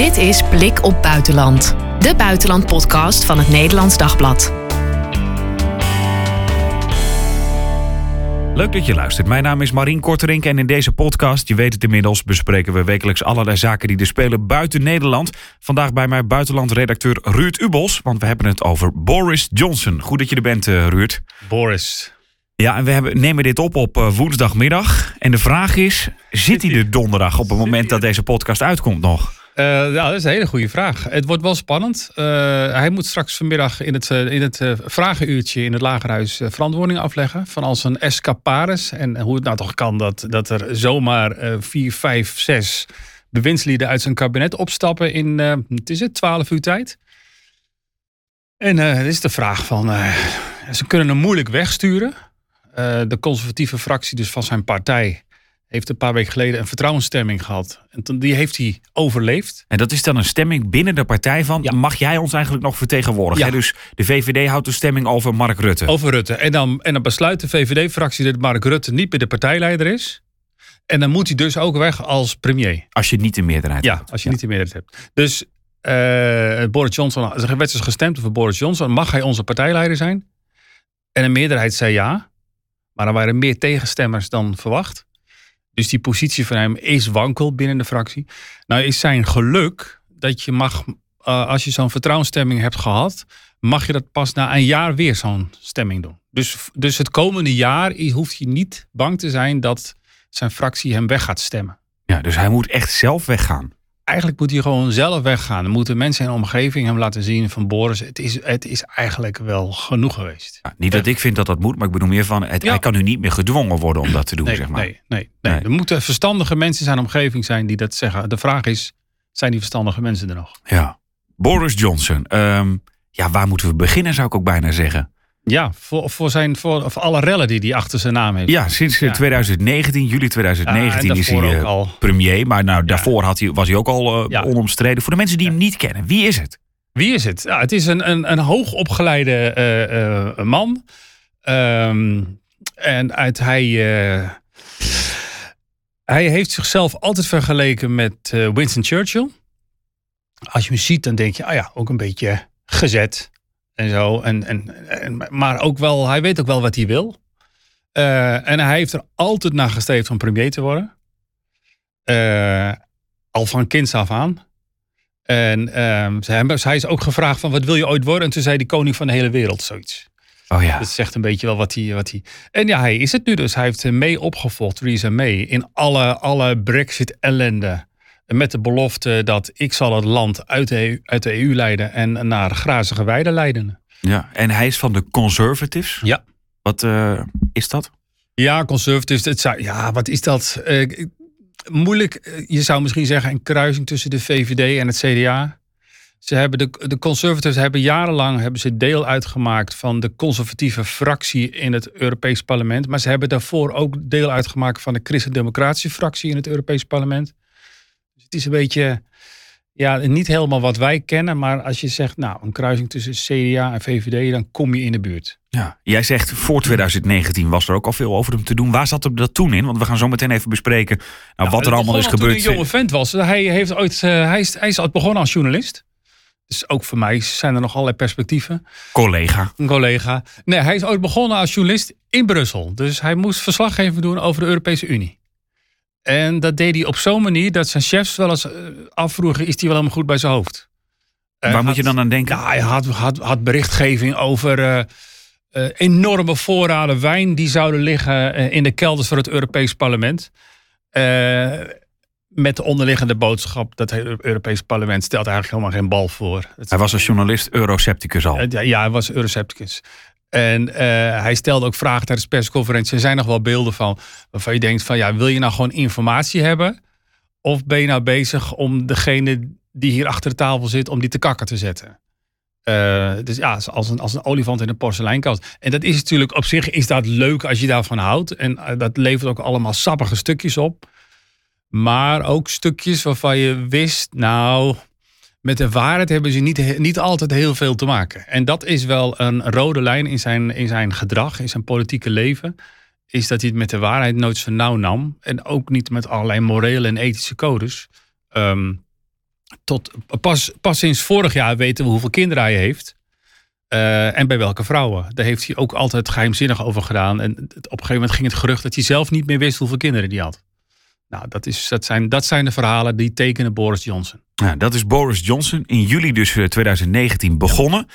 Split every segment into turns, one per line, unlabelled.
Dit is Blik op Buitenland, de buitenlandpodcast van het Nederlands Dagblad.
Leuk dat je luistert. Mijn naam is Marien Korterink en in deze podcast, je weet het inmiddels, bespreken we wekelijks allerlei zaken die er spelen buiten Nederland. Vandaag bij mij buitenlandredacteur Ruud Ubos, want we hebben het over Boris Johnson. Goed dat je er bent, uh, Ruud.
Boris.
Ja, en we hebben, nemen dit op op uh, woensdagmiddag. En de vraag is, zit hij er donderdag op het moment dat deze podcast uitkomt nog?
Uh, ja, dat is een hele goede vraag. Het wordt wel spannend. Uh, hij moet straks vanmiddag in het, uh, in het vragenuurtje in het Lagerhuis verantwoording afleggen van al zijn escapades. En hoe het nou toch kan dat, dat er zomaar vier, vijf, zes bewindslieden uit zijn kabinet opstappen in, het is het, twaalf uur tijd. En het is de vraag van, ze kunnen hem moeilijk wegsturen. de conservatieve fractie dus van zijn partij heeft een paar weken geleden een vertrouwensstemming gehad. En die heeft hij overleefd.
En dat is dan een stemming binnen de partij van... Ja. mag jij ons eigenlijk nog vertegenwoordigen? Ja. Dus de VVD houdt de stemming over Mark Rutte.
Over Rutte. En dan, en dan besluit de VVD-fractie dat Mark Rutte niet meer de partijleider is. En dan moet hij dus ook weg als premier.
Als je niet de meerderheid
ja,
hebt.
Ja, als je niet de meerderheid hebt. Dus uh, Boris Johnson, er werd dus gestemd over Boris Johnson. Mag hij onze partijleider zijn? En een meerderheid zei ja. Maar er waren meer tegenstemmers dan verwacht. Dus die positie van hem is wankel binnen de fractie. Nou is zijn geluk dat je mag, uh, als je zo'n vertrouwensstemming hebt gehad, mag je dat pas na een jaar weer zo'n stemming doen. Dus, dus het komende jaar hoeft hij niet bang te zijn dat zijn fractie hem weg gaat stemmen.
Ja, dus hij moet echt zelf weggaan
eigenlijk moet hij gewoon zelf weggaan. Dan moeten mensen in de omgeving hem laten zien van Boris, het is, het is eigenlijk wel genoeg geweest.
Ja, niet dat ik vind dat dat moet, maar ik bedoel meer van, het, hij kan nu niet meer gedwongen worden om dat te doen,
nee,
zeg maar.
Nee, nee, nee, Er moeten verstandige mensen in zijn omgeving zijn die dat zeggen. De vraag is, zijn die verstandige mensen er nog?
Ja. Boris Johnson, um, ja, waar moeten we beginnen zou ik ook bijna zeggen.
Ja, voor, voor, zijn, voor, voor alle rellen die hij achter zijn naam heeft.
Ja, sinds ja. 2019, juli 2019 ja, is hij uh, al. premier. Maar nou, daarvoor had hij, was hij ook al uh, onomstreden. Voor de mensen die hem niet kennen, wie is het?
Wie is het? Ja, het is een, een, een hoogopgeleide uh, man. Um, en uit hij... hij heeft zichzelf altijd vergeleken met Winston Churchill. Als je hem ziet, dan denk je, ah ja, ook een beetje gezet en zo. En, en, en, maar ook wel, hij weet ook wel wat hij wil. Uh, en hij heeft er altijd naar gestreefd om premier te worden. Uh, al van kinds af aan. En uh, hij is ook gevraagd van wat wil je ooit worden? En toen zei hij koning van de hele wereld, zoiets.
Oh ja.
Dat zegt een beetje wel wat hij, wat hij... En ja, hij is het nu dus. Hij heeft mee opgevolgd, Theresa May, in alle, alle Brexit-ellende. Met de belofte dat ik zal het land uit de, EU, uit de EU leiden en naar grazige weiden leiden.
Ja, en hij is van de Conservatives.
Ja.
Wat uh, is dat?
Ja, Conservatives. Het zou, ja, wat is dat? Uh, moeilijk. Je zou misschien zeggen een kruising tussen de VVD en het CDA. Ze hebben de, de Conservatives hebben jarenlang hebben ze deel uitgemaakt van de conservatieve fractie in het Europees Parlement. Maar ze hebben daarvoor ook deel uitgemaakt van de Christen-Democratische fractie in het Europees Parlement. Het is een beetje, ja, niet helemaal wat wij kennen. Maar als je zegt, nou, een kruising tussen CDA en VVD, dan kom je in de buurt.
Ja, jij zegt voor 2019 was er ook al veel over hem te doen. Waar zat hem dat toen in? Want we gaan zo meteen even bespreken nou, wat er allemaal is gebeurd.
Toen hij een jonge vent was. Hij, heeft ooit, uh, hij, is, hij is ooit begonnen als journalist. Dus ook voor mij zijn er nog allerlei perspectieven.
Collega.
Een collega. Nee, hij is ooit begonnen als journalist in Brussel. Dus hij moest verslaggeven doen over de Europese Unie. En dat deed hij op zo'n manier dat zijn chefs wel eens afvroegen: is hij wel helemaal goed bij zijn hoofd?
Waar had, moet je dan aan denken?
Ja, hij had, had, had berichtgeving over uh, uh, enorme voorraden wijn die zouden liggen uh, in de kelders van het Europees Parlement. met de onderliggende boodschap dat het Europees Parlement stelt eigenlijk helemaal geen bal voor.
Hij was als journalist eurocepticus al.
Ja, ja, hij was eurocepticus. En uh, hij stelde ook vragen tijdens de persconferentie. Er zijn nog wel beelden van waarvan je denkt van ja, wil je nou gewoon informatie hebben? Of ben je nou bezig om degene die hier achter de tafel zit, om die te kakken te zetten? Uh, dus ja, als een, als een olifant in een porseleinkast. En dat is natuurlijk op zich is dat leuk als je daarvan houdt. En uh, dat levert ook allemaal sappige stukjes op. Maar ook stukjes waarvan je wist, nou, met de waarheid hebben ze niet, niet altijd heel veel te maken. En dat is wel een rode lijn in zijn, in zijn gedrag, in zijn politieke leven. Is dat hij het met de waarheid nooit zo nauw nam. En ook niet met allerlei morele en ethische codes. Um, tot, pas, pas sinds vorig jaar weten we hoeveel kinderen hij heeft. Eh, en bij welke vrouwen. Daar heeft hij ook altijd geheimzinnig over gedaan. En op een gegeven moment ging het gerucht dat hij zelf niet meer wist hoeveel kinderen hij had. Nou, dat, is, dat, zijn, dat zijn de verhalen die tekenen Boris Johnson.
Ja, dat is Boris Johnson. In juli dus 2019 begonnen.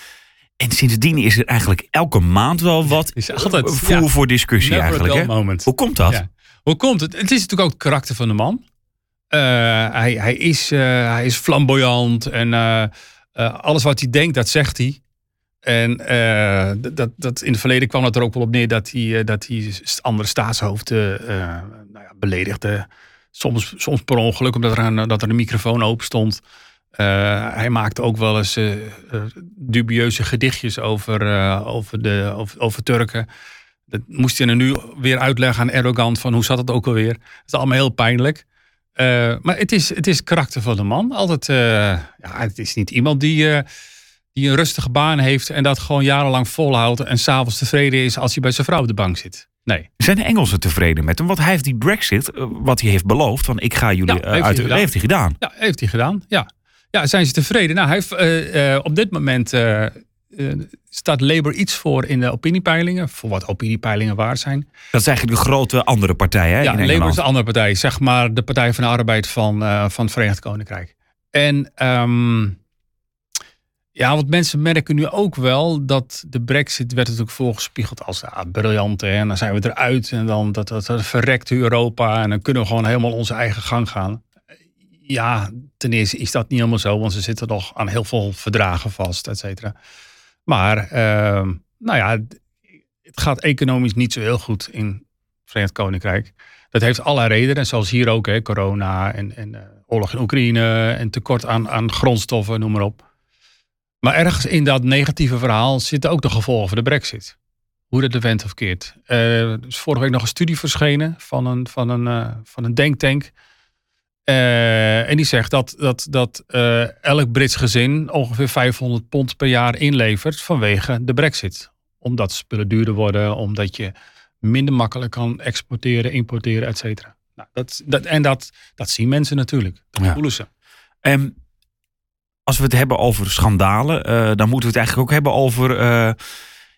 En sindsdien is er eigenlijk elke maand wel wat
is altijd,
voer
ja.
voor discussie eigenlijk. Hè? Hoe komt dat?
Ja. Hoe komt het? Het is natuurlijk ook het karakter van de man. Eh, hij, hij, is, eh, hij is flamboyant en eh, eh, alles wat hij denkt, dat zegt hij. En eh, dat, dat, in het verleden kwam het er ook wel op neer dat hij, eh, dat hij andere staatshoofden eh, nou ja, beledigde. Soms, soms per ongeluk, omdat er een, dat er een microfoon open stond. Hij maakte ook wel eens dubieuze gedichtjes over, over, de, over, over Turken. Dat moest hij er nu weer uitleggen aan Erdogan van hoe zat het ook alweer. Het is allemaal heel pijnlijk. Maar het is, het is karakter van de man. Altijd, ja, het is niet iemand die, die een rustige baan heeft en dat gewoon jarenlang volhoudt en s'avonds tevreden is als hij bij zijn vrouw op de bank zit. Nee.
Zijn de Engelsen tevreden met hem? Want hij heeft die Brexit, eh, wat hij heeft beloofd, van ik ga jullie
Ja,
eh, uit.
hij
heeft hij gedaan.
Ja, heeft hij gedaan. Ja. Ja, zijn ze tevreden? Nou, hij heeft, eh, op dit moment staat Labour iets voor in de opiniepeilingen. Voor wat opiniepeilingen waar zijn.
Dat is eigenlijk de grote andere partij hè,
Ja,
in
Labour is de andere partij. Zeg maar de Partij van de Arbeid van, van het Verenigd Koninkrijk. En ehm, ja, wat mensen merken nu ook wel dat de brexit werd natuurlijk voorgespiegeld als ja, briljant. Hè, en dan zijn we eruit en dan dat, dat, dat verrekt Europa. En dan kunnen we gewoon helemaal onze eigen gang gaan. Ja, ten eerste is dat niet helemaal zo, want ze zitten nog aan heel veel verdragen vast, et cetera. Maar, ehm, nou ja, het gaat economisch niet zo heel goed in het Verenigd Koninkrijk. Dat heeft allerlei redenen, zoals hier ook, hè, corona en, en eh, oorlog in Oekraïne en tekort aan, aan grondstoffen, noem maar op. Maar ergens in dat negatieve verhaal zitten ook de gevolgen van de brexit. Hoe dat de wend of keert. Eh, er is vorige week nog een studie verschenen van een, van een, eh, van een denktank. Eh, en die zegt dat, dat, dat elk Brits gezin ongeveer 500 pond per jaar inlevert vanwege de brexit. Omdat spullen duurder worden, omdat je minder makkelijk kan exporteren, importeren, et cetera. Nou, dat, dat, en dat, dat zien mensen natuurlijk. Dat
Ja.
voelen ze.
En als we het hebben over schandalen, eh, dan moeten we het eigenlijk ook hebben over eh,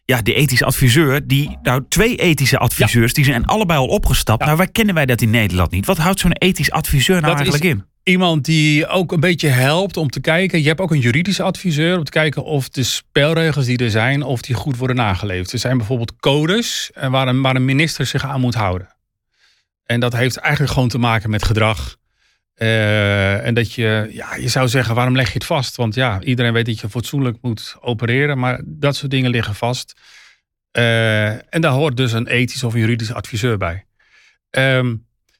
ja, de ethische adviseur. Die, nou, twee ethische adviseurs, die zijn allebei al opgestapt.
Ja.
Nou, wij kennen wij dat in Nederland niet. Wat houdt zo'n ethisch adviseur nou
Dat
eigenlijk in?
Iemand die ook een beetje helpt om te kijken. Je hebt ook een juridische adviseur om te kijken of de spelregels die er zijn, of die goed worden nageleefd. Er zijn bijvoorbeeld codes eh, waar een, waar een minister zich aan moet houden. En dat heeft eigenlijk gewoon te maken met gedrag. Eh, en dat je, ja, je zou zeggen, waarom leg je het vast? Want ja, iedereen weet dat je fatsoenlijk moet opereren, maar dat soort dingen liggen vast. Eh, en daar hoort dus een ethisch of juridisch adviseur bij. Ehm,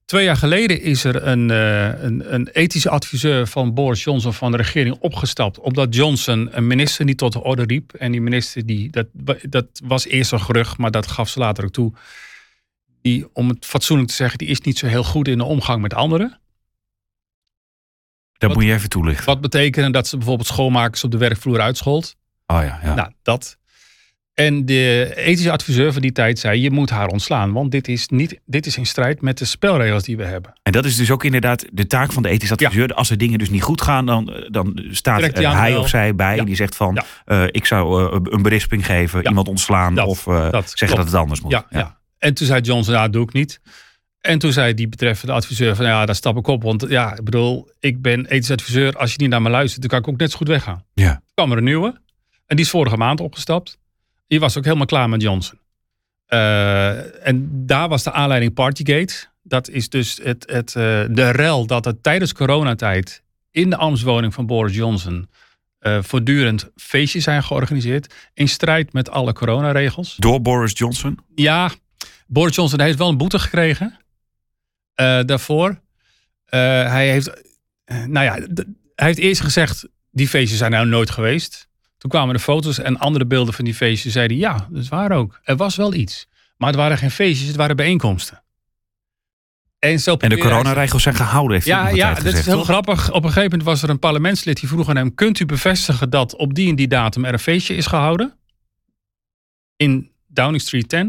twee jaar geleden is er een, eh, een, een ethische adviseur van Boris Johnson van de regering opgestapt. Omdat Johnson een minister niet tot de orde riep. En die minister, die, dat, dat was eerst een gerucht, maar dat gaf ze later ook toe. Die, om het fatsoenlijk te zeggen, die is niet zo heel goed in de omgang met anderen.
Dat
Wat-
moet je even toelichten.
Wat betekende dat ze bijvoorbeeld schoonmakers op de werkvloer uitschold.
Oh ja, ja.
Nou, dat. En de ethische adviseur van die tijd zei: je moet haar ontslaan, want dit is, niet, dit is in strijd met de spelregels die we hebben.
En dat is dus ook inderdaad de taak van de ethisch adviseur. Als er dingen dus niet goed gaan, dan, dan staat
hij
eh, of zij bij.
Ja.
Die zegt van,
Ja.
eh, ik zou eh, een berisping geven, iemand ontslaan
Dat,
of eh,
dat,
zeggen
klopt.
dat het anders moet.
Ja, ja. En toen zei Johnson, ja, dat doe ik niet. En toen zei die betreffende adviseur van, ja, daar stap ik op. Want ja, ik bedoel, ik ben ethisch adviseur. Als je niet naar me luistert, dan kan ik ook net zo goed weggaan.
Ja.
Kwam er een nieuwe. En die is vorige maand opgestapt. Die was ook helemaal klaar met Johnson. Eh, en daar was de aanleiding Partygate. Dat is dus het, het, eh, de rel dat er tijdens coronatijd in de ambtswoning van Boris Johnson eh, voortdurend feestjes zijn georganiseerd. In strijd met alle coronaregels.
Door Boris Johnson.
Ja, Boris Johnson heeft wel een boete gekregen daarvoor. Eh, hij heeft, eh, nou ja, hij heeft eerst gezegd, die feestjes zijn nou nooit geweest. Toen kwamen de foto's en andere beelden van die feestjes. Zeiden ja, dat is waar ook. Er was wel iets. Maar het waren geen feestjes, het waren bijeenkomsten. En, zo
En de coronaregels zijn gehouden, heeft
ja, ja dat
gezegd.
is heel
toch?
grappig. Op een gegeven moment was er een parlementslid die vroeg aan hem: Kunt u bevestigen dat op die en die datum er een feestje is gehouden? In Downing Street 10.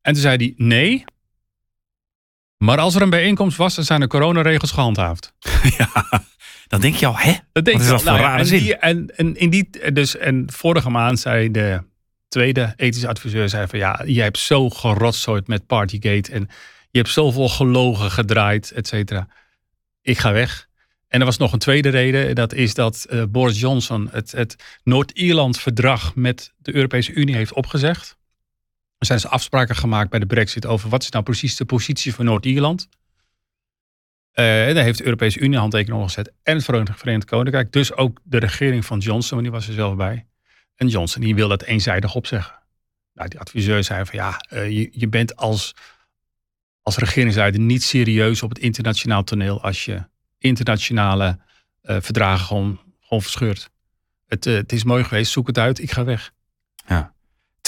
En toen zei hij: Nee. Maar als er een bijeenkomst was, dan zijn de coronaregels gehandhaafd.
ja. Dan denk je al, hè?
Dat denk
Wat
je
is dat voor
Nou
rare
en,
zin?
die, en, en, in die, dus, en vorige maand zei de tweede ethische adviseur zei van ja, je hebt zo gerotzooid met Partygate en je hebt zoveel gelogen gedraaid, et cetera. Ik ga weg. En er was nog een tweede reden. Dat is dat eh, Boris Johnson het, het Noord-Ierland-verdrag met de Europese Unie heeft opgezegd. Er zijn dus afspraken gemaakt bij de brexit over wat is nou precies de positie van Noord-Ierland. En daar heeft de Europese Unie handtekening gezet. En het Verenigd, Koninkrijk. Dus ook de regering van Johnson, want die was er zelf bij. En Johnson die wil dat eenzijdig opzeggen. Nou, die adviseur zei van ja, eh, je, je bent als, als regeringsleider niet serieus op het internationaal toneel als je internationale eh, verdragen gewoon, verscheurt. Het, het is mooi geweest, zoek het uit, ik ga weg.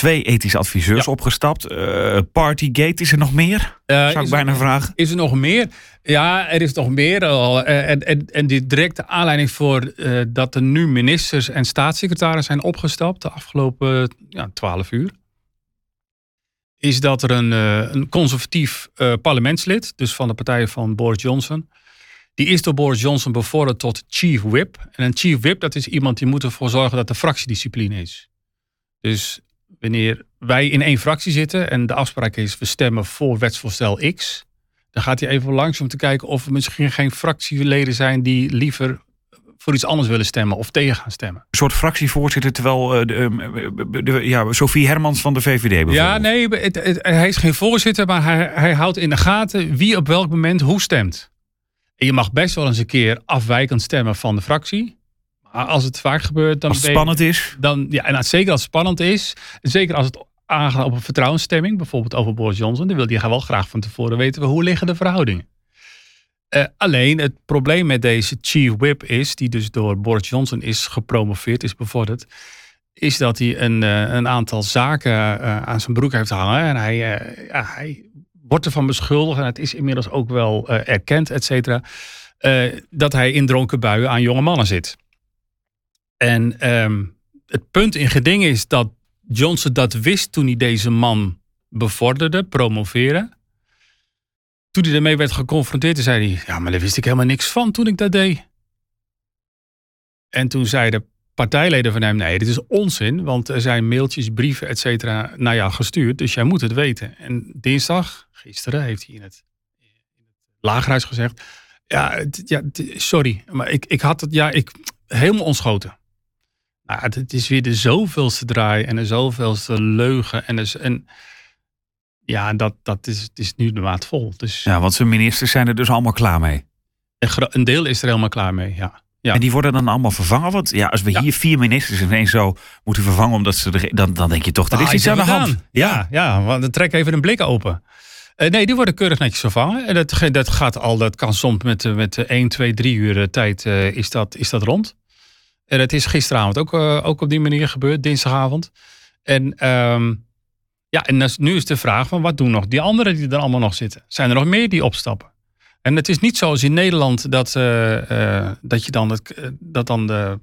Twee ethische adviseurs
Ja.
opgestapt. Eh, Partygate, is er nog meer?
Eh,
Zou ik bijna
er-
vragen.
Is er nog meer? Ja, er is nog meer. al. Eh, En, en, en die directe aanleiding voor dat er nu ministers en staatssecretaris zijn opgestapt de afgelopen ja, 12 uur. Is dat er een, een conservatief parlementslid, dus van de partij van Boris Johnson. Die is door Boris Johnson bevorderd tot chief whip. En een chief whip, dat is iemand die moet ervoor zorgen dat er fractiediscipline is. Dus wanneer wij in één fractie zitten en de afspraak is we stemmen voor wetsvoorstel X, dan gaat hij even langs om te kijken of er misschien geen fractieleden zijn die liever voor iets anders willen stemmen of tegen gaan stemmen.
Een soort fractievoorzitter, terwijl eh, de, de- ja, Sophie Hermans van de VVD bijvoorbeeld.
Ja, nee, het, het- hij is geen voorzitter, maar hij, hij houdt in de gaten wie op welk moment hoe stemt. En je mag best wel eens een keer afwijkend stemmen van de fractie. Als het vaak gebeurt, dan
Als het spannend is.
dan, ja, en zeker als het spannend is, zeker als het aangaat op een vertrouwensstemming, bijvoorbeeld over Boris Johnson, dan wil hij wel graag van tevoren weten hoe liggen de verhoudingen. Eh, alleen het probleem met deze chief whip is, die dus door Boris Johnson is gepromoveerd, is bevorderd, is dat hij een, eh, een aantal zaken eh, aan zijn broek heeft hangen. En hij, ja, hij wordt ervan beschuldigd, en het is inmiddels ook wel erkend, et cetera, dat hij in dronken buien aan jonge mannen zit. En ehm, het punt in geding is dat Johnson dat wist toen hij deze man bevorderde, promoveren. Toen hij ermee werd geconfronteerd, zei hij: Ja, maar daar wist ik helemaal niks van toen ik dat deed. En toen zeiden partijleden van hem: Nee, dit is onzin, want er zijn mailtjes, brieven, et cetera naar jou gestuurd, dus jij moet het weten. En dinsdag, gisteren, heeft hij in het, lagerhuis gezegd: Ja, ja sorry, maar ik, ik had het, ja, ik helemaal ontschoten. Nou, het, is weer de zoveelste draai en de zoveelste leugen. En, dus, en ja, dat, dat is, het is nu de maat vol. Dus
Ja, want zijn ministers zijn er dus allemaal klaar mee.
een, deel is er helemaal klaar mee. Ja. Ja.
En die worden dan allemaal vervangen. Want ja, als we
Ja.
hier vier ministers ineens zo moeten vervangen, omdat ze er, dan, dan denk je toch, er is
Ah,
iets aan de hand.
Ja, ja, want dan trek even een blik open. Eh, nee, die worden keurig netjes vervangen. En dat, dat gaat al, dat kan soms met, met 1, 2, 3 uur eh, tijd eh, is, dat, is dat rond. En dat is gisteravond ook, eh, ook op die manier gebeurd, dinsdagavond. En, ehm, ja, en dus nu is de vraag van wat doen nog die anderen die er allemaal nog zitten? Zijn er nog meer die opstappen? En het is niet zoals in Nederland dat, eh, eh, dat je dan, het, dat dan de,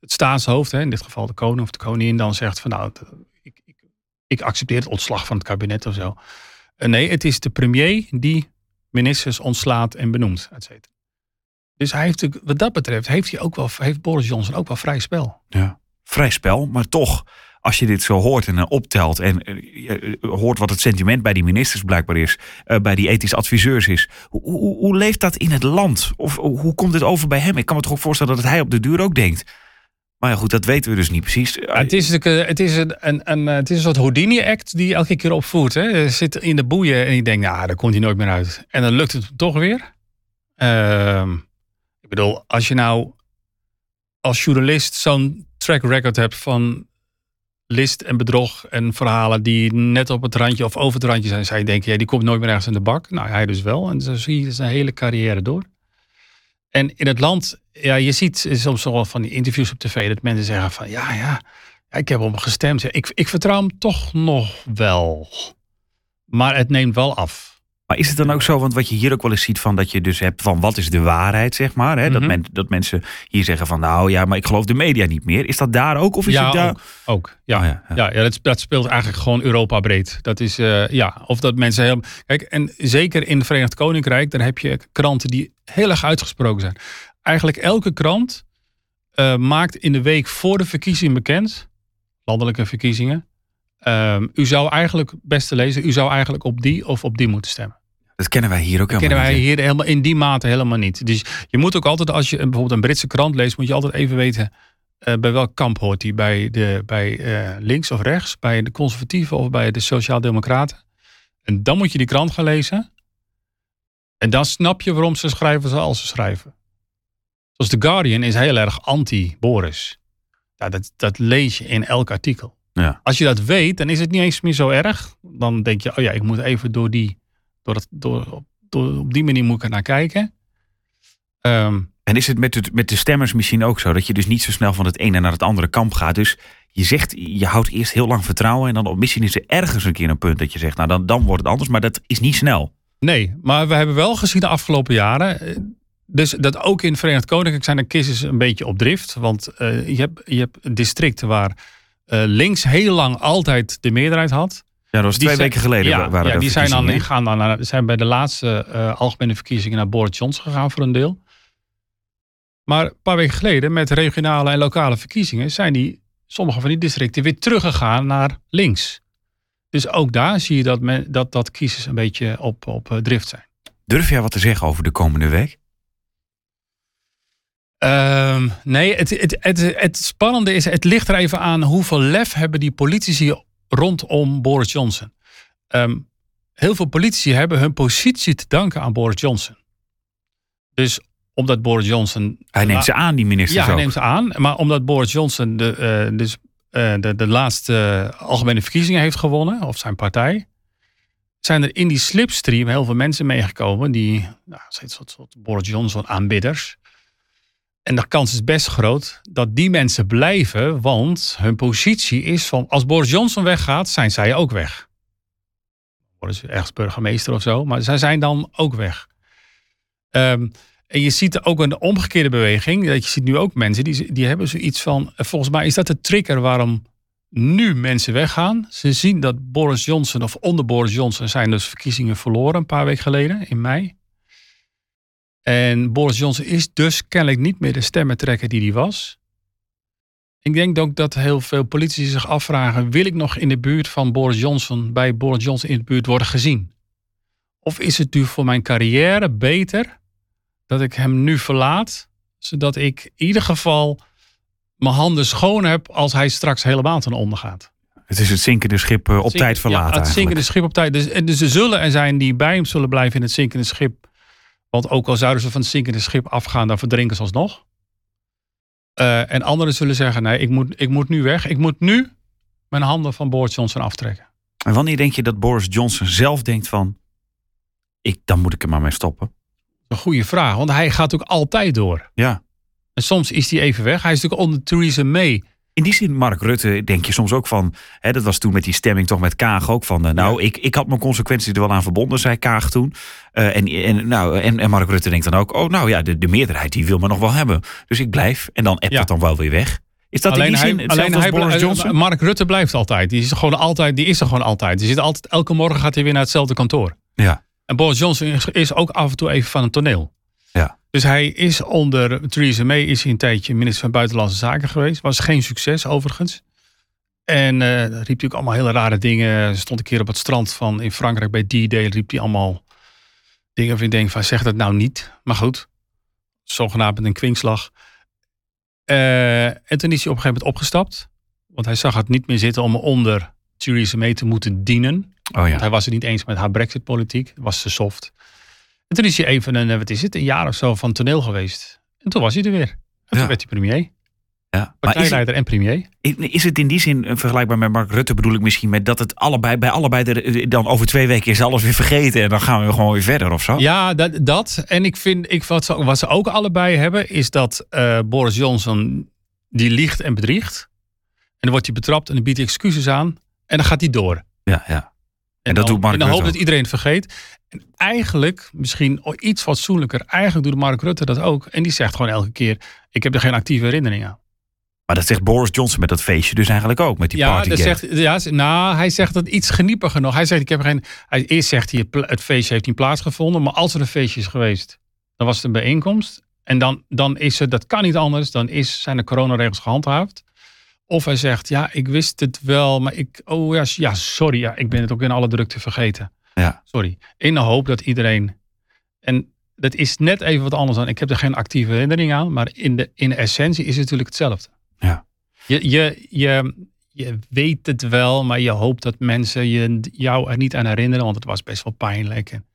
het staatshoofd, hè, in dit geval de koning of de koningin, dan zegt van nou, het- ik, ik, ik accepteer het ontslag van het kabinet of zo. Nee, het is de premier die ministers ontslaat en benoemt, et cetera. Dus hij heeft, natuurlijk- wat dat betreft heeft, hij ook wel, heeft Boris Johnson ook wel vrij spel.
Ja. Vrij spel, maar toch, als je dit zo hoort en eh, optelt en eh, je, eh, hoort wat het sentiment bij die ministers blijkbaar is, bij die ethisch adviseurs is, hoe, hoe, hoe leeft dat in het land? Of hoe komt dit over bij hem? Ik kan me toch ook voorstellen dat hij op de duur ook denkt. Maar ja, goed, dat weten we dus niet precies.
Ja, het, is, natuurlijk, het, is een, een, een, het is een soort Houdini-act die elke keer opvoert. Hè. Je zit in de boeien en je denkt, nou, daar komt hij nooit meer uit. En dan lukt het toch weer. Ehm, bedoel, als je nou als journalist zo'n track record hebt van list en bedrog en verhalen die net op het randje of over het randje zijn, zou je denken, ja, die komt nooit meer ergens in de bak. Nou, hij dus wel. En zo zie je zijn hele carrière door. En in het land, ja, je ziet soms wel van die interviews op tv dat mensen zeggen van, ja, ja, ik heb hem gestemd. Ik, ik vertrouw hem toch nog wel. Maar het neemt wel af.
Maar is het dan ook zo, want wat je hier ook wel eens ziet van dat je dus hebt van wat is de waarheid, zeg maar. Hè? dat,
Mhm.
men, dat mensen hier zeggen van nou ja, maar ik geloof de media niet meer. Is dat daar ook? Of is
ja,
het daar?
ook. ook. Ja,
Oh,
ja, ja. dat, dat speelt eigenlijk gewoon Europa breed. Dat is, eh, ja, of dat mensen helemaal... Kijk, en zeker in het Verenigd Koninkrijk, daar heb je kranten die heel erg uitgesproken zijn. eigenlijk elke krant uh, maakt in de week voor de verkiezing bekend, landelijke verkiezingen. Um, u zou eigenlijk, beste lezer, u zou eigenlijk op die of op die moeten stemmen.
Dat kennen wij hier ook helemaal
kennen wij
niet.
hier helemaal in die mate helemaal niet. Dus je moet ook altijd, als je bijvoorbeeld een Britse krant leest, moet je altijd even weten uh, bij welk kamp hoort hij. Bij, de, bij uh, links of rechts, bij de conservatieven of bij de sociaaldemocraten. En dan moet je die krant gaan lezen. En dan snap je waarom ze schrijven zoals ze schrijven. Zoals The Guardian is heel erg anti-Boris. Ja, dat, dat lees je in elk artikel.
Ja.
Als je dat weet, dan is het niet eens meer zo erg. Dan denk je, oh ja, ik moet even door die, door het, door, door, op die manier moet ik er naar kijken. Um,
en is het met, het met de stemmers misschien ook zo? Dat je dus niet zo snel van het ene naar het andere kamp gaat. Dus je zegt, je houdt eerst heel lang vertrouwen. En dan misschien is er ergens een keer een punt dat je zegt, nou dan, dan wordt het anders. Maar dat is niet snel.
Nee, maar we hebben wel gezien de afgelopen jaren. eh, Dus dat ook in het Verenigd Koninkrijk zijn de kiezers een beetje op drift. Want uh, je, hebt, je hebt districten waar uh, links heel lang altijd de meerderheid had.
Ja, dat was twee weken geleden.
Ja,
waren
ja die zijn, dan, gaan dan naar, zijn bij de laatste uh, algemene verkiezingen naar Boris Johnson gegaan voor een deel. Maar een paar weken geleden, met regionale en lokale verkiezingen, zijn die, sommige van die districten weer teruggegaan naar links. Dus ook daar zie je dat, men, dat, dat kiezers een beetje op, op uh, drift zijn.
Durf jij wat te zeggen over de komende week?
Um, nee, het, het, het, het spannende is, het ligt er even aan hoeveel lef hebben die politici rondom Boris Johnson. Um, heel veel politici hebben hun positie te danken aan Boris Johnson. Dus omdat Boris Johnson.
Hij neemt ze aan, die ministers.
Ja, hij
ook.
neemt ze aan. Maar omdat Boris Johnson de, uh, dus, uh, de, de laatste algemene verkiezingen heeft gewonnen, of zijn partij, zijn er in die slipstream heel veel mensen meegekomen die, nou, soort, soort Boris Johnson aanbidders. En de kans is best groot dat die mensen blijven, want hun positie is van als Boris Johnson weggaat, zijn zij ook weg. Worden ergens burgemeester of zo, maar zij zijn dan ook weg. Um, en je ziet ook een omgekeerde beweging. Dat je ziet nu ook mensen die, die hebben zoiets van. Volgens mij is dat de trigger waarom nu mensen weggaan. Ze zien dat Boris Johnson of onder Boris Johnson zijn dus verkiezingen verloren een paar weken geleden in mei. En Boris Johnson is dus kennelijk niet meer de stemmentrekker die hij was. Ik denk ook dat heel veel politici zich afvragen: wil ik nog in de buurt van Boris Johnson, bij Boris Johnson in de buurt worden gezien? Of is het nu voor mijn carrière beter dat ik hem nu verlaat, zodat ik in ieder geval mijn handen schoon heb als hij straks helemaal ten onder gaat?
Het is het zinkende schip uh, op
Zink,
tijd verlaten.
Ja, het
eigenlijk.
zinkende schip op tijd. Dus, dus er zullen er zijn die bij hem zullen blijven in het zinkende schip. Want ook al zouden ze van het zinkende schip afgaan, dan verdrinken ze alsnog. Uh, en anderen zullen zeggen, nee, ik moet, ik moet nu weg. Ik moet nu mijn handen van Boris Johnson aftrekken.
En wanneer denk je dat Boris Johnson zelf denkt van... Ik, dan moet ik er maar mee stoppen?
Een goede vraag, want hij gaat ook altijd door.
Ja.
En soms is hij even weg. Hij is natuurlijk onder Theresa May.
In die zin, Mark Rutte, denk je soms ook van... Hè, dat was toen met die stemming toch met Kaag ook van... Uh, nou, ja. ik, ik had mijn consequenties er wel aan verbonden, zei Kaag toen. Uh, en, en, nou, en, en Mark Rutte denkt dan ook... oh, nou ja, de, de meerderheid die wil me nog wel hebben. Dus ik blijf. En dan appt
ja.
het dan wel weer weg. Is dat
alleen
in die zin
hij, alleen hij,
Boris Johnson?
Mark Rutte blijft altijd. Die is er gewoon altijd. Die is er gewoon altijd. Die zit altijd. Elke morgen gaat hij weer naar hetzelfde kantoor.
Ja.
En Boris Johnson is, is ook af en toe even van het toneel. Dus hij is onder Theresa May is hij een tijdje minister van Buitenlandse Zaken geweest. Was geen succes overigens. En uh, riep natuurlijk allemaal hele rare dingen. Stond een keer op het strand van in Frankrijk bij D-Day. Riep hij allemaal dingen waarvan ik denk van zeg dat nou niet. Maar goed, zogenaamd een kwinkslag. Uh, en toen is hij op een gegeven moment opgestapt. Want hij zag het niet meer zitten om onder Theresa May te moeten dienen.
Oh ja.
Want hij was het niet eens met haar brexit-politiek. Was te soft. En toen is hij even een, wat is het, een jaar of zo van toneel geweest. En toen was hij er weer. En toen
Ja.
werd hij premier.
Ja.
Partijleider en premier.
is het in die zin eh, vergelijkbaar met Mark Rutte? Bedoel ik misschien met dat het allebei bij allebei de, eh, dan over twee weken is alles weer vergeten en dan gaan we gewoon weer verder of zo?
Ja, dat, dat. En ik vind, ik, wat, ze, wat ze ook allebei hebben, is dat uh, Boris Johnson, die liegt en bedriegt. En dan wordt hij betrapt en dan biedt hij excuses aan. En dan gaat hij door.
Ja, ja.
En,
dat
dan,
doet Mark
in de hoop
Rutte
dat iedereen het vergeet. En eigenlijk, misschien iets fatsoenlijker, eigenlijk doet Mark Rutte dat ook. En die zegt gewoon elke keer, ik heb er geen actieve herinnering aan.
Maar dat zegt Boris Johnson met dat feestje dus eigenlijk ook, met die
Ja,
party
dat zegt, ja, nou, hij zegt dat iets geniepiger nog. Hij zegt, ik heb er geen. Hij, eerst zegt hij, het feestje heeft niet plaatsgevonden. Maar als er een feestje is geweest, dan was het een bijeenkomst. En dan, dan is het, dat kan niet anders, dan is, zijn de coronaregels gehandhaafd. Of hij zegt, ja, ik wist het wel, maar ik, oh ja, ja, sorry, ja, ik ben het ook in alle drukte vergeten.
Ja.
Sorry. In de hoop dat iedereen, en dat is net even wat anders dan, ik heb er geen actieve herinnering aan, maar in de, in de essentie is het natuurlijk hetzelfde.
Ja.
Je, je, je, je weet het wel, maar je hoopt dat mensen je, jou er niet aan herinneren, want het was best wel pijnlijk. En,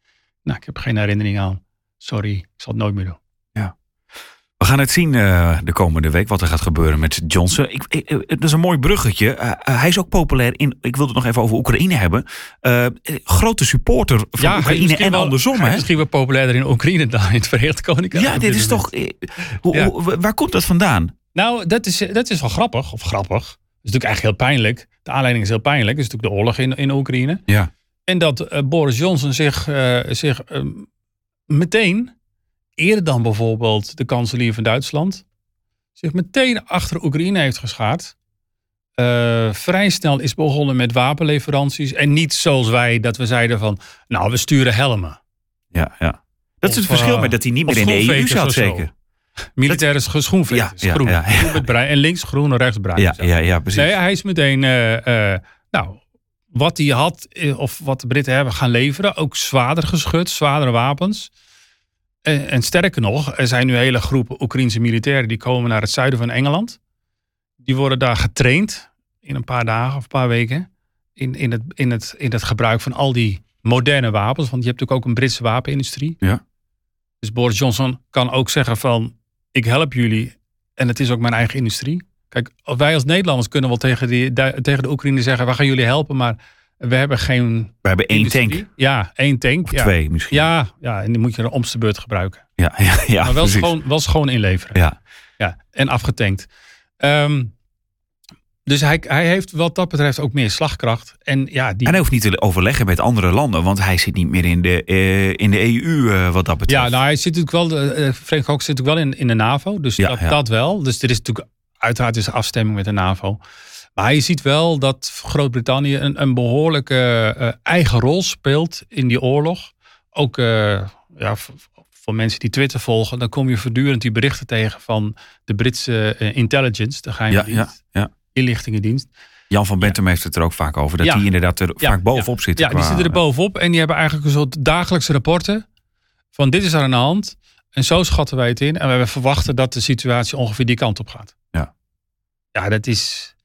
nou, ik heb geen herinnering aan. Sorry, ik zal het nooit meer doen.
We gaan het zien eh, de komende week wat er gaat gebeuren met Johnson. Ik, is een mooi bruggetje. Eh, eh, hij is ook populair in. Ik wilde het nog even over Oekraïne hebben. Grote supporter van Oekraïne en
wel-
andersom.
Hij is misschien wel populairder in Oekraïne dan in het Verenigd Koninkrijk.
Ja, dit is
moment.
toch. hoe,
Ja.
hoe- waar komt dat vandaan?
Nou, dat is, dat is wel grappig. Of grappig. Dat is natuurlijk eigenlijk heel pijnlijk. De aanleiding is heel pijnlijk. Het is natuurlijk de oorlog in, in Oekraïne.
Ja.
En dat Boris Johnson zich, zich ehm, meteen, eerder dan bijvoorbeeld de kanselier van Duitsland, zich meteen achter Oekraïne heeft geschaard. Eh, vrij snel is begonnen met wapenleveranties. En niet zoals wij, dat we zeiden van, nou, we sturen helmen.
Ja, ja. Dat is het verschil
eh,
met dat hij niet meer in de EU
schoenveters
zat,
of zo.
zeker.
Militaire schoenveters.
Ja, ja,
groen.
ja.
Groen bruin. En links groen en rechts bruin.
Ja, ja, ja, precies.
Nee, hij is meteen, eh, nou, wat hij had, of wat de Britten hebben gaan leveren, ook zwaarder geschut, zwaardere wapens. En, en sterker nog, er zijn nu hele groepen Oekraïnse militairen die komen naar het zuiden van Engeland. Die worden daar getraind in een paar dagen of een paar weken. In, in, het, in, het, in het gebruik van al die moderne wapens. Want je hebt natuurlijk ook een Britse wapenindustrie.
Ja.
Dus Boris Johnson kan ook zeggen van, ik help jullie. En het is ook mijn eigen industrie. Kijk, wij als Nederlanders kunnen wel tegen, die, tegen de Oekraïne zeggen, we gaan jullie helpen, maar we hebben geen
We hebben één
industrie.
tank.
Ja, één tank.
Of
ja.
twee misschien.
Ja, ja, en die moet je er omste beurt gebruiken.
ja, ja, ja,
maar wel
precies.
schoon, wel schoon inleveren.
Ja.
Ja, en afgetankt. Ehm, dus hij, hij heeft wat dat betreft ook meer slagkracht. En ja, die,
En hij hoeft niet te overleggen met andere landen, want hij zit niet meer in de, eh, in de EU eh, wat dat betreft.
ja, nou, hij zit natuurlijk wel, de, eh, Frank Hoek zit natuurlijk wel in, in de NAVO. Dus
Ja,
dat, dat wel. Dus er is natuurlijk, uiteraard is afstemming met de NAVO. Maar je ziet wel dat Groot-Brittannië een, een behoorlijke eh, eigen rol speelt in die oorlog. Ook eh, ja, voor mensen die Twitter volgen, dan kom je voortdurend die berichten tegen van de Britse eh, intelligence, de geheime
ja,
dienst,
ja, ja.
inlichtingendienst.
Jan van Bentum heeft het er ook vaak over, dat die inderdaad er vaak bovenop zitten.
Ja, die zitten er bovenop en die hebben eigenlijk een soort dagelijkse rapporten van dit is er aan de hand en zo schatten wij het in en we verwachten dat de situatie ongeveer die kant op gaat.
Ja.
Ja, dat is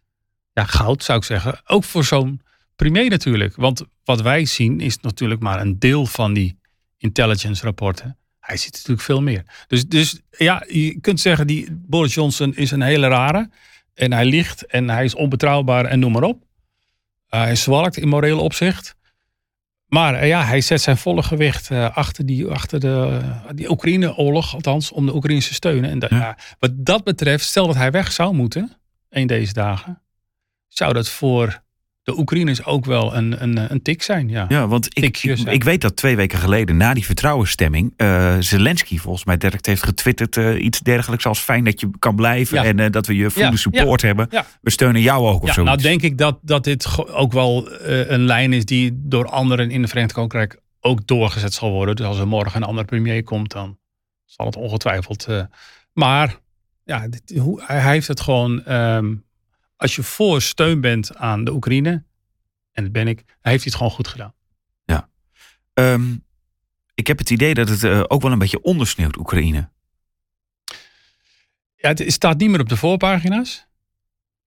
ja, goud zou ik zeggen. Ook voor zo'n premier natuurlijk. Want wat wij zien is natuurlijk maar een deel van die intelligence rapporten. Hij ziet natuurlijk veel meer. Dus, dus ja, je kunt zeggen die Boris Johnson is een hele rare. En hij liegt en hij is onbetrouwbaar en noem maar op. Uh, hij zwalkt in moreel opzicht. Maar uh, ja, hij zet zijn volle gewicht uh, achter, die, achter de, die Oekraïne-oorlog, althans, om de Oekraïnse te steunen. En dat. Ja, wat dat betreft, stel dat hij weg zou moeten, een deze dagen, zou dat voor de Oekraïners ook wel een, een, een tik zijn. Ja,
ja want ik, ik, ik, weet dat twee weken geleden, na die vertrouwensstemming, uh, Zelensky volgens mij direct heeft getwitterd uh, iets dergelijks als fijn dat je kan blijven ja. en uh, dat we je volle support hebben. We steunen jou ook of zo.
Nou denk ik dat, dat dit ook wel een lijn is die door anderen in de Verenigd Koninkrijk ook doorgezet zal worden. Dus als er morgen een andere premier komt, dan zal het ongetwijfeld. Maar ja, dit, hoe, hij heeft het gewoon. Um, als je voor steun bent aan de Oekraïne, en dat ben ik, hij heeft het gewoon goed gedaan.
Ja. Um, ik heb het idee dat het uh, ook wel een beetje ondersneeuwt, Oekraïne.
Ja, het staat niet meer op de voorpagina's.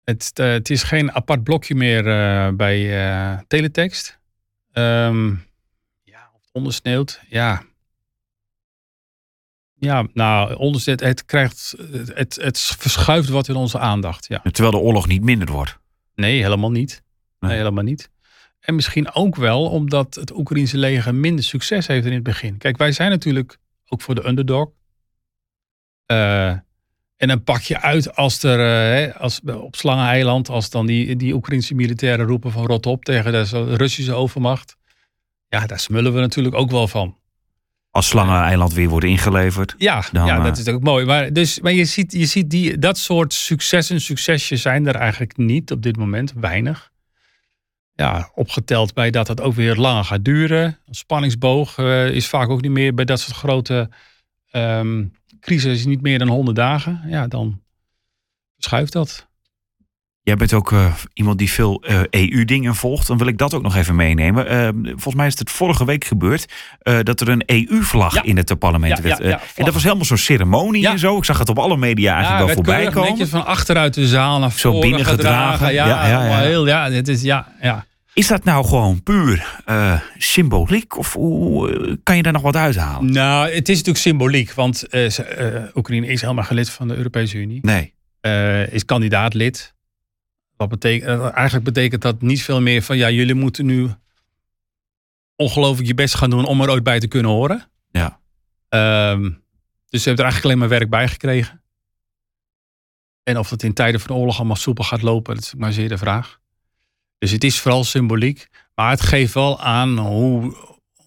Het, uh, het is geen apart blokje meer uh, bij teletext. Um, ja, ondersneeuwt. Ja. Ja, nou, ondersneeuwt, het krijgt, het, het verschuift wat in onze aandacht. Ja.
Terwijl de oorlog niet minder wordt.
Nee, helemaal niet. Nee, nee helemaal niet. En misschien ook wel omdat het Oekraïnse leger minder succes heeft in het begin. Kijk, wij zijn natuurlijk ook voor de underdog. Uh, en dan pak je uit als er uh, als, op Slangeneiland, als dan die, die Oekraïnse militairen roepen van rot op tegen de Russische overmacht. Ja, daar smullen we natuurlijk ook wel van.
Als Slangeneiland weer wordt ingeleverd.
Ja, dan, ja dat is ook mooi. Maar, dus, maar je ziet, je ziet die, dat soort successen, succesjes zijn er eigenlijk niet op dit moment. Weinig. Ja, opgeteld bij dat het ook weer langer gaat duren. Een spanningsboog uh, is vaak ook niet meer bij dat soort grote um, crisis is niet meer dan 100 dagen, ja, dan schuift dat.
Jij bent ook uh, iemand die veel uh, EU-dingen volgt. Dan wil ik dat ook nog even meenemen. Uh, volgens mij is het vorige week gebeurd dat er een EU-vlag
Ja.
in het parlement
Ja,
werd.
ja, ja,
en dat was helemaal zo'n ceremonie en zo. Ik zag het op alle media eigenlijk wel voorbij komen.
netjes van achteruit de zaal naar
Zo binnengedragen.
gedragen. Ja,
Ja,
Heel, ja, het is, ja, ja.
Is dat nou gewoon puur eh, symboliek? Of hoe eh, kan je daar nog wat uithalen?
Nou, het is natuurlijk symboliek, want eh, eh, Oekraïne is helemaal geen lid van de Europese Unie.
Nee.
eh, is kandidaatlid. Wat betekent, eh, eigenlijk betekent dat niet veel meer van ja, jullie moeten nu ongelooflijk je best gaan doen om er ooit bij te kunnen horen.
Ja.
Ehm, dus ze hebben er eigenlijk alleen maar werk bij gekregen. En of het in tijden van oorlog allemaal soepel gaat lopen, dat is maar zeer de vraag. Dus het is vooral symboliek. Maar het geeft wel aan hoe,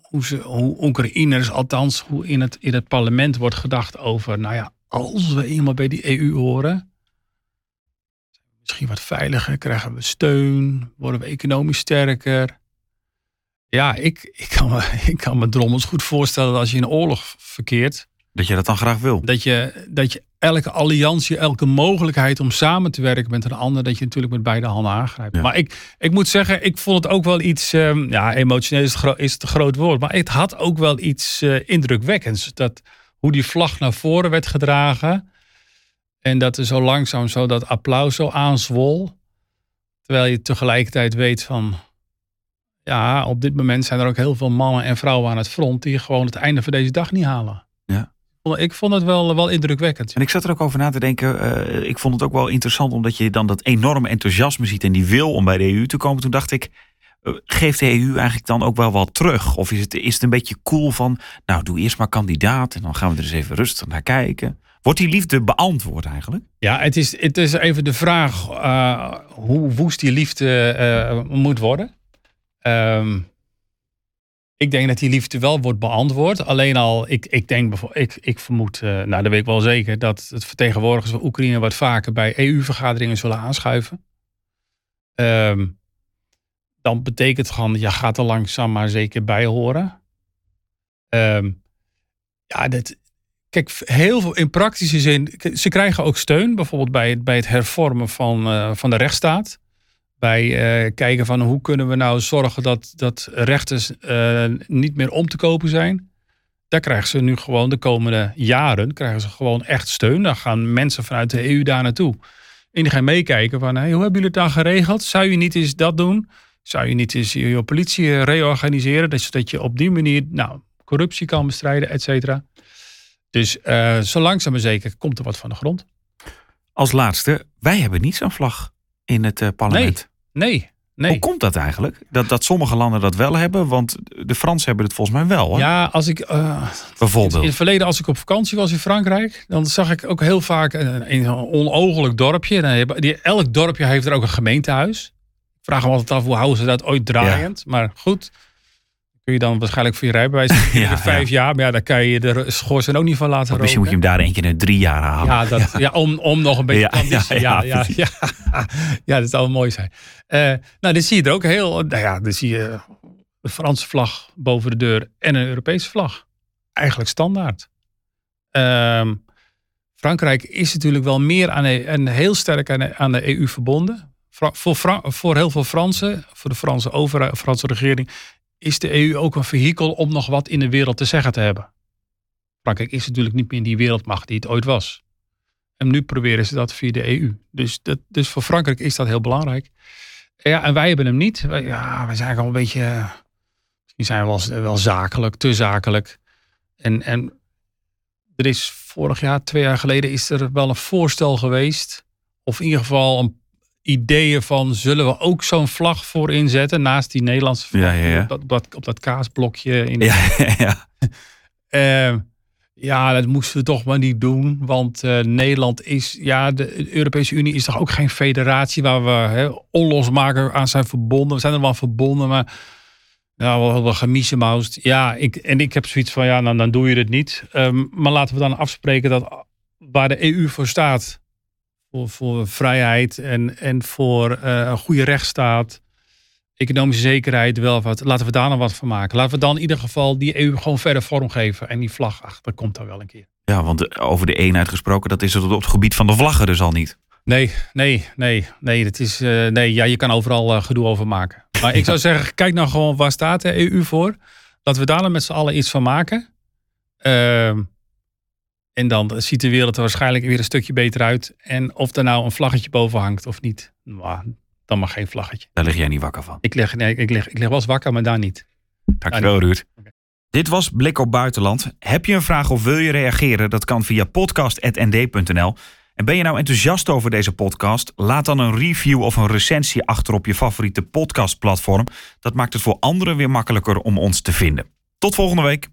hoe, ze, hoe Oekraïners, althans hoe in het, in het parlement wordt gedacht over, nou ja, als we eenmaal bij die EU horen, misschien wat veiliger, krijgen we steun, worden we economisch sterker. Ja, ik, ik, kan me, ik kan me drommels goed voorstellen dat als je in een oorlog verkeert,
Dat je dat dan graag wil.
dat je, dat je elke alliantie, elke mogelijkheid om samen te werken met een ander, dat je natuurlijk met beide handen aangrijpt.
Ja.
Maar ik, ik moet zeggen, ik vond het ook wel iets, ehm, ja, emotioneel is het, is het een groot woord, maar het had ook wel iets eh, indrukwekkends. Dat, hoe die vlag naar voren werd gedragen en dat er zo langzaam zo dat applaus zo aanzwol. Terwijl je tegelijkertijd weet van, ja, op dit moment zijn er ook heel veel mannen en vrouwen aan het front die gewoon het einde van deze dag niet halen.
Ja.
Ik vond het wel, wel indrukwekkend.
En ik zat er ook over na te denken. eh, ik vond het ook wel interessant omdat je dan dat enorme enthousiasme ziet en die wil om bij de EU te komen. Toen dacht ik, geeft de EU eigenlijk dan ook wel wat terug? Of is het, is het een beetje cool van, nou doe eerst maar kandidaat en dan gaan we er eens even rustig naar kijken. Wordt die liefde beantwoord eigenlijk?
Ja, het is, het is even de vraag eh, hoe woest die liefde eh, moet worden. Ehm, ik denk dat die liefde wel wordt beantwoord. Alleen al, ik, ik denk bijvoorbeeld, ik, ik vermoed, eh, nou dat weet ik wel zeker, dat het vertegenwoordigers van Oekraïne wat vaker bij EU-vergaderingen zullen aanschuiven. Ehm, dan betekent gewoon, je gaat er langzaam maar zeker bij horen. Ehm, ja, dat, kijk, heel veel in praktische zin, ze krijgen ook steun, bijvoorbeeld bij het, bij het hervormen van, eh, van de rechtsstaat. Bij eh, kijken van hoe kunnen we nou zorgen dat, dat rechters eh, niet meer om te kopen zijn. Daar krijgen ze nu gewoon de komende jaren krijgen ze gewoon echt steun. Dan gaan mensen vanuit de EU daar naartoe. En die gaan meekijken van hey, hoe hebben jullie het dan geregeld? Zou je niet eens dat doen? Zou je niet eens je politie reorganiseren? Dus dat je op die manier nou, corruptie kan bestrijden, et cetera. Dus eh, zo langzaam maar zeker komt er wat van de grond.
Als laatste, wij hebben niet zo'n vlag in het eh, parlement.
Nee, nee.
Hoe komt dat eigenlijk? Dat, dat sommige landen dat wel hebben, want de Fransen hebben het volgens mij wel. Hoor.
Ja, als ik eh,
Bijvoorbeeld.
in het verleden als ik op vakantie was in Frankrijk, dan zag ik ook heel vaak een, een onogelijk dorpje. Dan hebben- Die, elk dorpje heeft er ook een gemeentehuis. Vraag me altijd af hoe houden ze dat ooit draaiend. Maar goed, kun je dan waarschijnlijk voor je rijbewijs
Ja,
ja, vijf jaar. Maar ja, daar kan je de schoorsteen ook niet van laten
Want misschien moet je
roken.
hem daar eentje in drie jaar halen.
Ja, dat, ja. om, om nog een beetje transitie-
ja,
ja,
ja,
ja, dat zou mooi zijn. Eh, nou, dan zie je er ook heel... Nou ja, dan zie je de Franse vlag boven de deur en een Europese vlag. Eigenlijk standaard. Ehm, Frankrijk is natuurlijk wel meer aan de, en heel sterk aan de, aan de EU verbonden. Voor, voor heel veel Fransen, voor de Franse overheid, Franse regering, is de EU ook een vehikel om nog wat in de wereld te zeggen te hebben. Frankrijk is natuurlijk niet meer die wereldmacht die het ooit was. En nu proberen ze dat via de EU. Dus, dat, dus voor Frankrijk is dat heel belangrijk. Ja, en wij hebben hem niet. Ja, wij zijn gewoon een beetje. Misschien zijn we wel, wel zakelijk, te zakelijk. En, en er is vorig jaar, twee jaar geleden, is er wel een voorstel geweest. Of in ieder geval een ideeën van zullen we ook zo'n vlag voor inzetten naast die Nederlandse vlag
Ja, ja, ja.
Op, dat, op dat, op dat kaasblokje in de
Ja, ja.
eh, ja, dat moesten we toch maar niet doen. Want eh, Nederland is, ja, de Europese Unie is toch ook geen federatie waar we hè, onlosmaker aan zijn verbonden. We zijn er wel verbonden, maar nou, wel, wel gemiesemausd. Ja, ik, en ik heb zoiets van, ja, nou, dan doe je het niet. Ehm, maar laten we dan afspreken dat waar de EU voor staat, voor, voor vrijheid en, en voor eh, een goede rechtsstaat, economische zekerheid, welvaart. Laten we daar nog wat van maken. Laten we dan in ieder geval die EU gewoon verder vormgeven. En die vlag, ach, dat komt dan wel een keer.
Ja, want over de eenheid gesproken, dat is het op het gebied van de vlaggen dus al niet.
Nee, nee, nee, nee. Dat is, uh, nee ja, je kan overal uh, gedoe over maken. Maar ik zou zeggen, kijk nou gewoon waar staat de EU voor. Laten we daar dan met z'n allen iets van maken. Uh, en dan ziet de wereld er waarschijnlijk weer een stukje beter uit. En of er nou een vlaggetje boven hangt of niet, nou, dan maar geen vlaggetje.
Daar lig jij niet wakker van.
Ik lig, nee, ik lig, ik lig wel eens wakker, maar daar niet.
Dankjewel, Ruud. Okay. Dit was Blik op Buitenland. Heb je een vraag of wil je reageren? Dat kan via podcast.nd.nl. En ben je nou enthousiast over deze podcast? Laat dan een review of een recensie achter op je favoriete podcastplatform. Dat maakt het voor anderen weer makkelijker om ons te vinden. Tot volgende week.